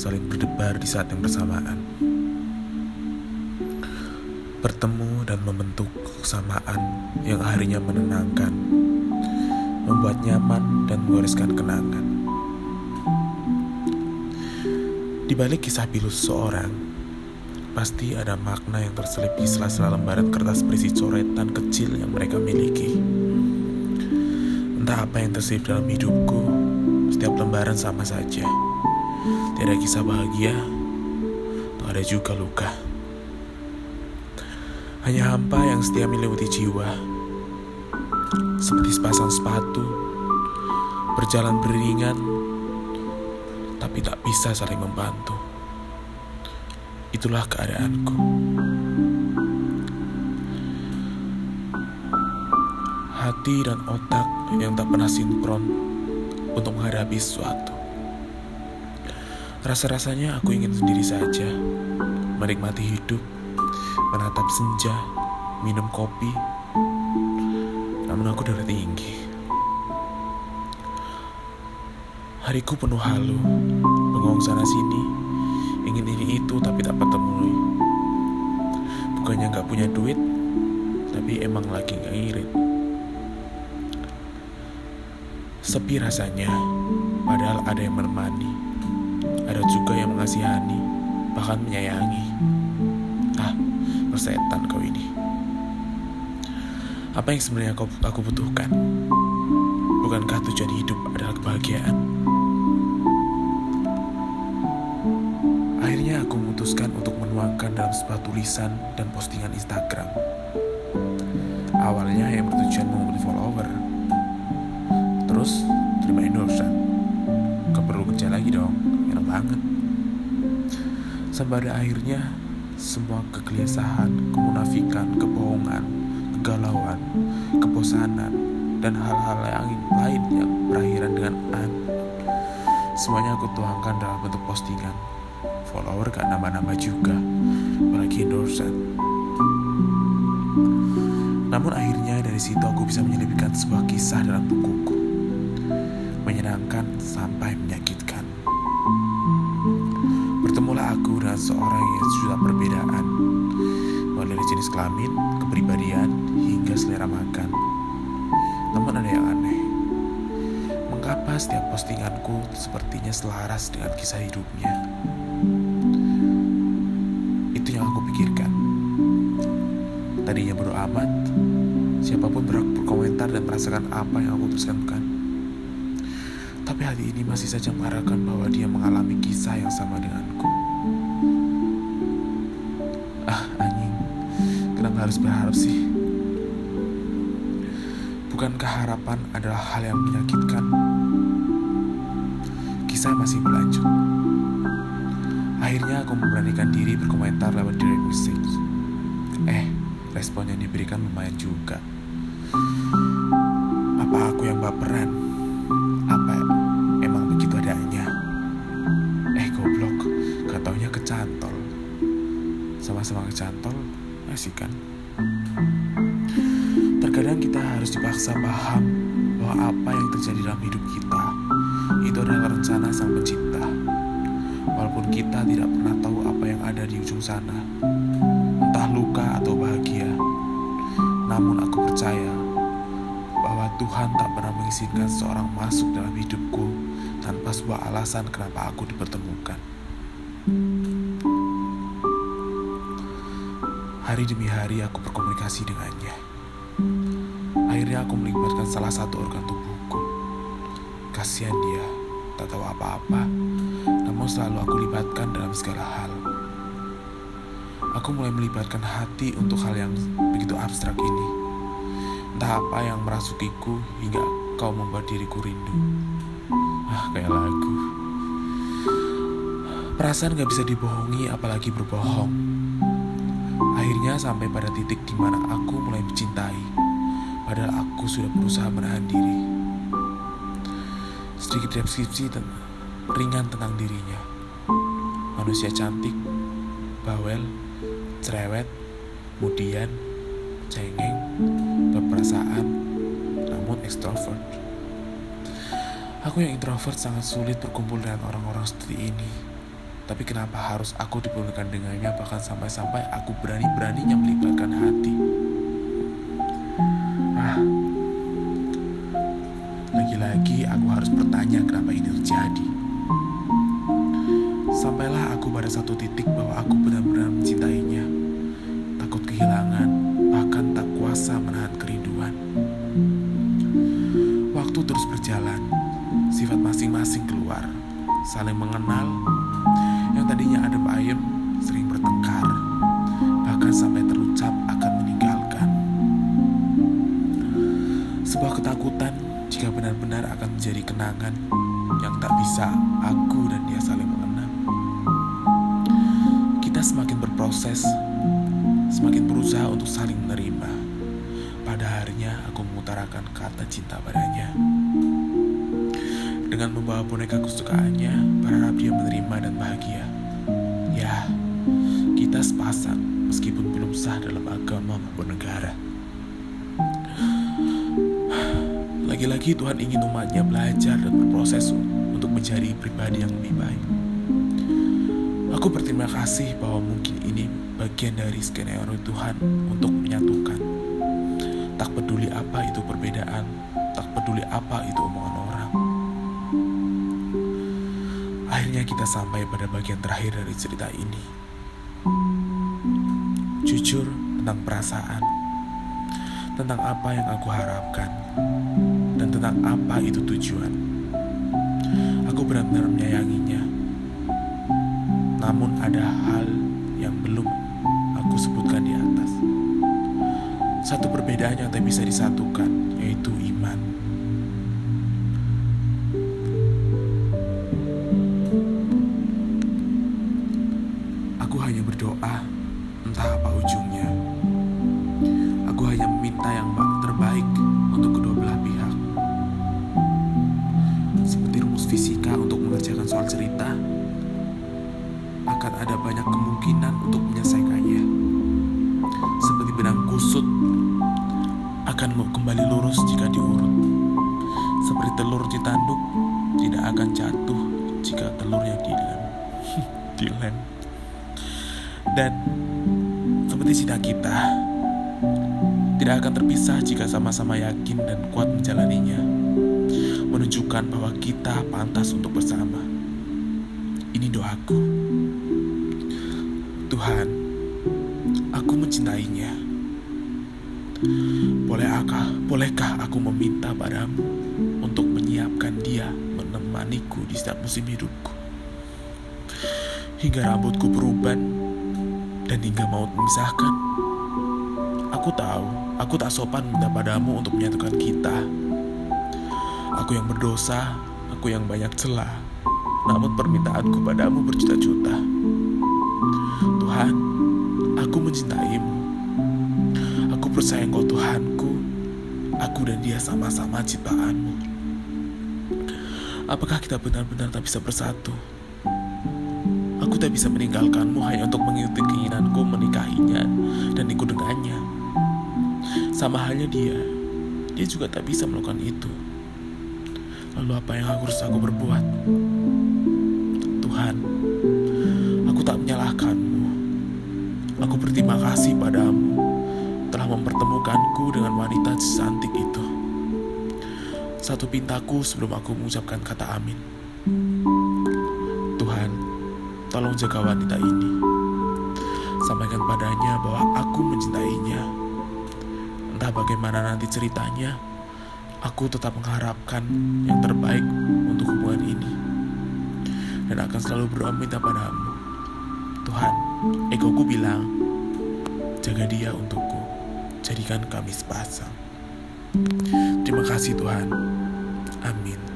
saling berdebar di saat yang bersamaan. Bertemu dan membentuk kesamaan yang akhirnya menenangkan, membuat nyaman dan mewariskan kenangan. Di balik kisah pilu seseorang, pasti ada makna yang terselip di sela-sela lembaran kertas berisi coretan kecil yang mereka miliki. Entah apa yang terselip dalam hidupku, setiap lembaran sama saja. Tiada kisah bahagia, tak ada juga luka. Hanya hampa yang setia menyelimuti jiwa. Seperti sepasang sepatu, berjalan beriringan, tapi tak bisa saling membantu. Itulah keadaanku. Hati dan otak yang tak pernah sinkron untuk menghadapi sesuatu. Rasa-rasanya aku ingin sendiri saja, menikmati hidup, menatap senja, minum kopi, namun aku darah tinggi. Hariku penuh halu, bengong sana sini, ingin ini itu tapi tak bertemu. Bukannya gak punya duit, tapi emang lagi gak irit. Sepi rasanya, padahal ada yang menemani. Juga yang mengasihani, bahkan menyayangi. Ah, persetan kau ini. Apa yang sebenarnya aku, aku butuhkan? Bukankah tujuan hidup adalah kebahagiaan? Akhirnya aku memutuskan untuk menuangkan dalam sebuah tulisan dan postingan Instagram. Awalnya yang bertujuan mengumpulkan follower, terus terima endorsean. Gak perlu kerja lagi dong, banget. Sampai pada akhirnya semua kegelisahan, kemunafikan, kebohongan, kegalauan, kebosanan, dan hal-hal yang lain yang berakhiran dengan an. Semuanya aku tuangkan dalam bentuk postingan. Follower gak nama-nama juga, apalagi endorsean. Namun akhirnya dari situ aku bisa menyelipkan sebuah kisah dalam bukuku menyenangkan sampai aku dengan seorang yang sudah perbedaan, mulai dari jenis kelamin, kepribadian, hingga selera makan. Namun ada yang aneh. Mengapa setiap postinganku sepertinya selaras dengan kisah hidupnya? Itu yang aku pikirkan. Tadinya bodo amat, siapa pun berhak berkomentar dan merasakan apa yang aku tuliskan. Tapi hati ini masih saja mengarahkan bahwa dia mengalami kisah yang sama denganku. Harus berharap sih? Bukankah harapan adalah hal yang menyakitkan? Kisah masih berlanjut. Akhirnya aku memberanikan diri berkomentar lewat direct message. Eh, respon yang diberikan lumayan juga. Apa aku yang baperan? Asik kan? Terkadang kita harus dipaksa paham bahwa apa yang terjadi dalam hidup kita itu adalah rencana sang pencipta. Walaupun kita tidak pernah tahu apa yang ada di ujung sana, entah luka atau bahagia. Namun aku percaya bahwa Tuhan tak pernah mengizinkan seorang masuk dalam hidupku tanpa sebuah alasan kenapa aku dipertemukan. Hari demi hari aku berkomunikasi dengannya. Akhirnya aku melibatkan salah satu organ tubuhku. Kasihan dia, tak tahu apa-apa, namun selalu aku libatkan dalam segala hal. Aku mulai melibatkan hati untuk hal yang begitu abstrak ini. Entah apa yang merasukiku hingga kau membuat diriku rindu. Ah, kayak lagu. Perasaan gak bisa dibohongi apalagi berbohong. Akhirnya sampai pada titik di mana aku mulai mencintai. Padahal aku sudah berusaha menahan diri. Sedikit deskripsi ten ringan tentang dirinya. Manusia cantik, bawel, cerewet, kemudian cengeng, berperasaan, namun ekstrovert. Aku yang introvert sangat sulit berkumpul dengan orang-orang seperti ini. Tapi kenapa harus aku diperlukan dengannya bahkan sampai-sampai aku berani-beraninya melibatkan hati. Ah, lagi-lagi aku harus bertanya kenapa ini terjadi. Sampailah aku pada satu titik bahwa aku benar-benar mencintainya. Takut kehilangan, bahkan tak kuasa menahan kerinduan. Waktu terus berjalan, sifat masing-masing keluar, saling mengenal, tadinya adem ayem sering bertengkar, bahkan sampai terucap akan meninggalkan. Sebuah ketakutan jika benar-benar akan menjadi kenangan yang tak bisa aku dan dia saling mengenang. Kita semakin berproses, semakin berusaha untuk saling menerima. Pada harinya aku mengutarakan kata cinta padanya dengan membawa boneka kesukaannya, berharap dia menerima dan bahagia. Ya, kita sepasang meskipun belum sah dalam agama maupun negara. Lagi-lagi Tuhan ingin umatnya belajar dan berproses untuk menjadi pribadi yang lebih baik. Aku berterima kasih bahwa mungkin ini bagian dari skenario Tuhan untuk menyatukan. Tak peduli apa Akhirnya kita sampai pada bagian terakhir dari cerita ini. Jujur tentang perasaan, tentang apa yang aku harapkan, dan tentang apa itu tujuan. Aku benar-benar menyayanginya. Namun ada hal yang belum aku sebutkan di atas. Satu perbedaan yang tak bisa disatukan, yaitu iman. Akan kembali lurus jika diurut. Seperti telur ditanduk tidak akan jatuh jika telurnya dilem. dilem. Dan seperti cita kita, tidak akan terpisah jika sama-sama yakin dan kuat menjalaninya, menunjukkan bahwa kita pantas untuk bersama. Ini doaku. Tuhan, aku mencintainya. Bolehkah, bolehkah aku meminta padamu untuk menyiapkan dia menemaniku di setiap musim hidupku? Hingga rambutku beruban dan hingga maut memisahkan. Aku tahu, aku tak sopan minta padamu untuk menyatukan kita. Aku yang berdosa, aku yang banyak celah, namun permintaanku padamu berjuta-juta. Tuhan, aku mencintaimu. Percaya engkau Tuhanku, aku dan dia sama-sama ciptaanmu. Apakah kita benar-benar tak bisa bersatu? Aku tak bisa meninggalkanmu hanya untuk mengikuti keinginanku menikahinya dan ikut dengannya. Sama halnya dia, dia juga tak bisa melakukan itu. Lalu apa yang harus aku berbuat? Tuhan, mempertemukanku dengan wanita cantik itu. Satu pintaku sebelum aku mengucapkan kata amin. Tuhan, Tolong jaga wanita ini. Sampaikan padanya bahwa aku mencintainya. Entah bagaimana nanti ceritanya, aku tetap mengharapkan yang terbaik untuk hubungan ini. Dan akan selalu berdoa minta padamu. Tuhan, egoku bilang, jaga dia untukku. Jadikan kami sepasang. Terima kasih Tuhan. Amin.